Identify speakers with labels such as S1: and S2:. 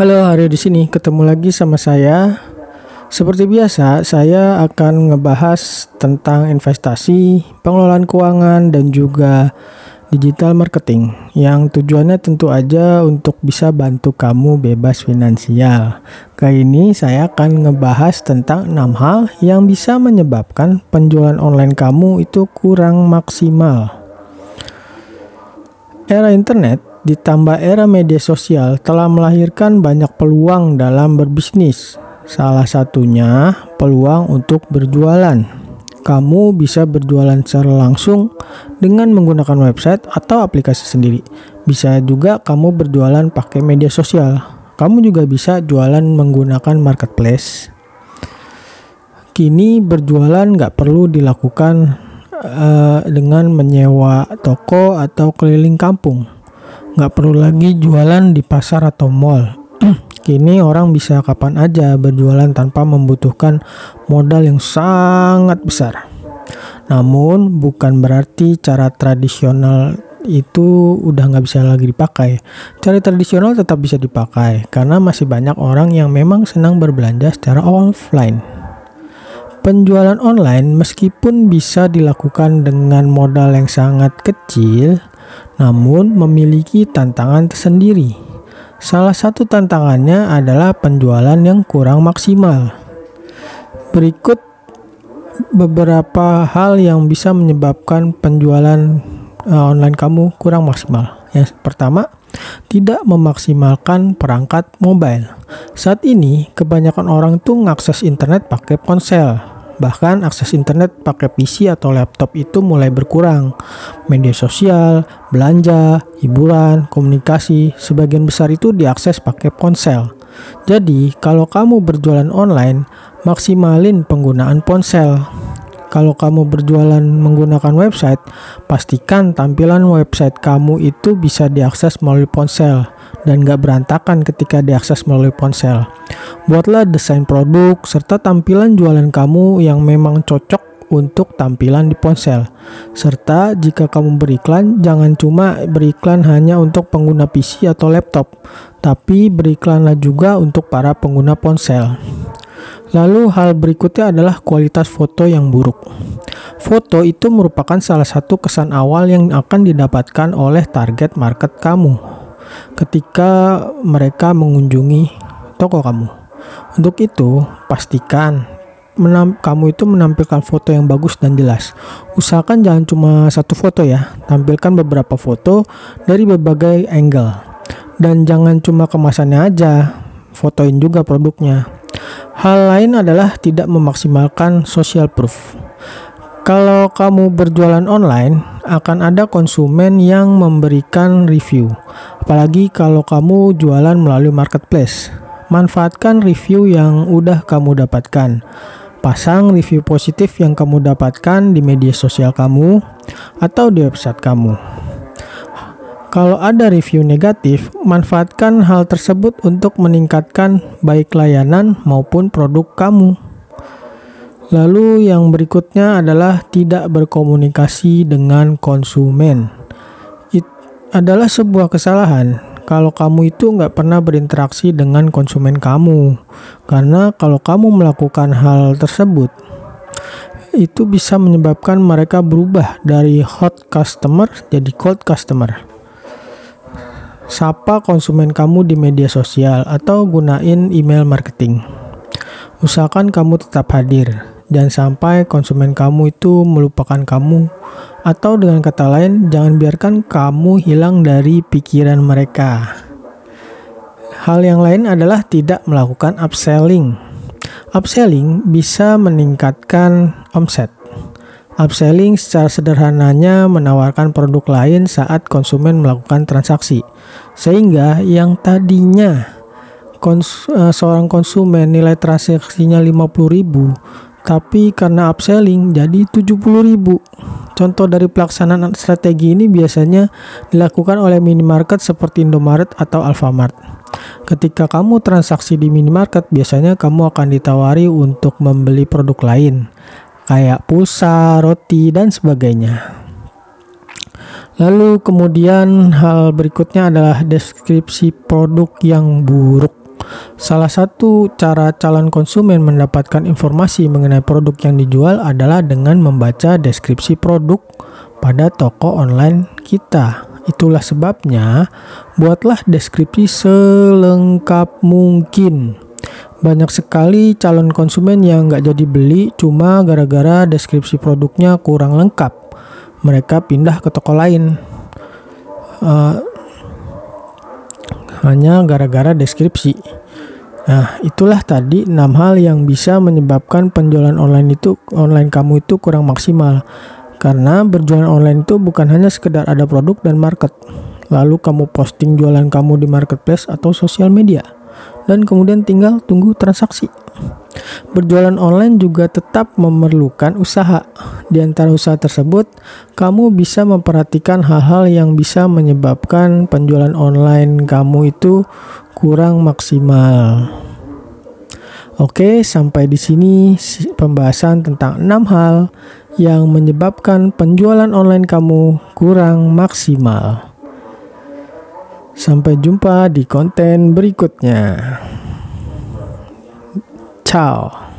S1: Halo, hari di sini ketemu lagi sama saya. Seperti biasa, saya akan ngebahas tentang investasi, pengelolaan keuangan, dan juga digital marketing yang tujuannya tentu aja untuk bisa bantu kamu bebas finansial. Kali ini saya akan ngebahas tentang 6 hal yang bisa menyebabkan penjualan online kamu itu kurang maksimal. Era internet ditambah era media sosial telah melahirkan banyak peluang dalam berbisnis. Salah satunya peluang untuk berjualan. Kamu bisa berjualan secara langsung dengan menggunakan website atau aplikasi sendiri. Bisa juga kamu berjualan pakai media sosial. Kamu juga bisa jualan menggunakan marketplace. Kini berjualan nggak perlu dilakukan uh, dengan menyewa toko atau keliling kampung nggak perlu lagi jualan di pasar atau mall. Kini orang bisa kapan aja berjualan tanpa membutuhkan modal yang sangat besar. Namun bukan berarti cara tradisional itu udah nggak bisa lagi dipakai. Cara tradisional tetap bisa dipakai karena masih banyak orang yang memang senang berbelanja secara offline. Penjualan online meskipun bisa dilakukan dengan modal yang sangat kecil, namun memiliki tantangan tersendiri. Salah satu tantangannya adalah penjualan yang kurang maksimal. Berikut beberapa hal yang bisa menyebabkan penjualan uh, online kamu kurang maksimal. Yang pertama, tidak memaksimalkan perangkat mobile. Saat ini, kebanyakan orang tuh ngakses internet pakai ponsel Bahkan akses internet pakai PC atau laptop itu mulai berkurang. Media sosial, belanja, hiburan, komunikasi, sebagian besar itu diakses pakai ponsel. Jadi, kalau kamu berjualan online, maksimalin penggunaan ponsel. Kalau kamu berjualan menggunakan website, pastikan tampilan website kamu itu bisa diakses melalui ponsel dan gak berantakan ketika diakses melalui ponsel. Buatlah desain produk serta tampilan jualan kamu yang memang cocok untuk tampilan di ponsel. Serta jika kamu beriklan, jangan cuma beriklan hanya untuk pengguna PC atau laptop, tapi beriklanlah juga untuk para pengguna ponsel. Lalu hal berikutnya adalah kualitas foto yang buruk. Foto itu merupakan salah satu kesan awal yang akan didapatkan oleh target market kamu ketika mereka mengunjungi toko kamu. Untuk itu, pastikan kamu itu menampilkan foto yang bagus dan jelas. Usahakan jangan cuma satu foto ya, tampilkan beberapa foto dari berbagai angle. Dan jangan cuma kemasannya aja, fotoin juga produknya. Hal lain adalah tidak memaksimalkan social proof. Kalau kamu berjualan online, akan ada konsumen yang memberikan review. Apalagi kalau kamu jualan melalui marketplace. Manfaatkan review yang udah kamu dapatkan. Pasang review positif yang kamu dapatkan di media sosial kamu atau di website kamu. Kalau ada review negatif, manfaatkan hal tersebut untuk meningkatkan baik layanan maupun produk kamu. Lalu, yang berikutnya adalah tidak berkomunikasi dengan konsumen. Adalah sebuah kesalahan kalau kamu itu nggak pernah berinteraksi dengan konsumen kamu, karena kalau kamu melakukan hal tersebut, itu bisa menyebabkan mereka berubah dari hot customer jadi cold customer. Sapa konsumen kamu di media sosial atau gunain email marketing. Usahakan kamu tetap hadir. Jangan sampai konsumen kamu itu melupakan kamu atau dengan kata lain jangan biarkan kamu hilang dari pikiran mereka. Hal yang lain adalah tidak melakukan upselling. Upselling bisa meningkatkan omset Upselling secara sederhananya menawarkan produk lain saat konsumen melakukan transaksi. Sehingga yang tadinya kons uh, seorang konsumen nilai transaksinya 50.000 tapi karena upselling jadi 70.000. Contoh dari pelaksanaan strategi ini biasanya dilakukan oleh minimarket seperti Indomaret atau Alfamart. Ketika kamu transaksi di minimarket, biasanya kamu akan ditawari untuk membeli produk lain kayak pulsa, roti, dan sebagainya. Lalu kemudian hal berikutnya adalah deskripsi produk yang buruk. Salah satu cara calon konsumen mendapatkan informasi mengenai produk yang dijual adalah dengan membaca deskripsi produk pada toko online kita. Itulah sebabnya, buatlah deskripsi selengkap mungkin. Banyak sekali calon konsumen yang nggak jadi beli cuma gara-gara deskripsi produknya kurang lengkap. Mereka pindah ke toko lain. Uh, hanya gara-gara deskripsi. Nah, itulah tadi 6 hal yang bisa menyebabkan penjualan online itu online kamu itu kurang maksimal. Karena berjualan online itu bukan hanya sekedar ada produk dan market. Lalu kamu posting jualan kamu di marketplace atau sosial media dan kemudian tinggal tunggu transaksi. Berjualan online juga tetap memerlukan usaha. Di antara usaha tersebut, kamu bisa memperhatikan hal-hal yang bisa menyebabkan penjualan online kamu itu kurang maksimal. Oke, sampai di sini pembahasan tentang enam hal yang menyebabkan penjualan online kamu kurang maksimal. Sampai jumpa di konten berikutnya. Ciao.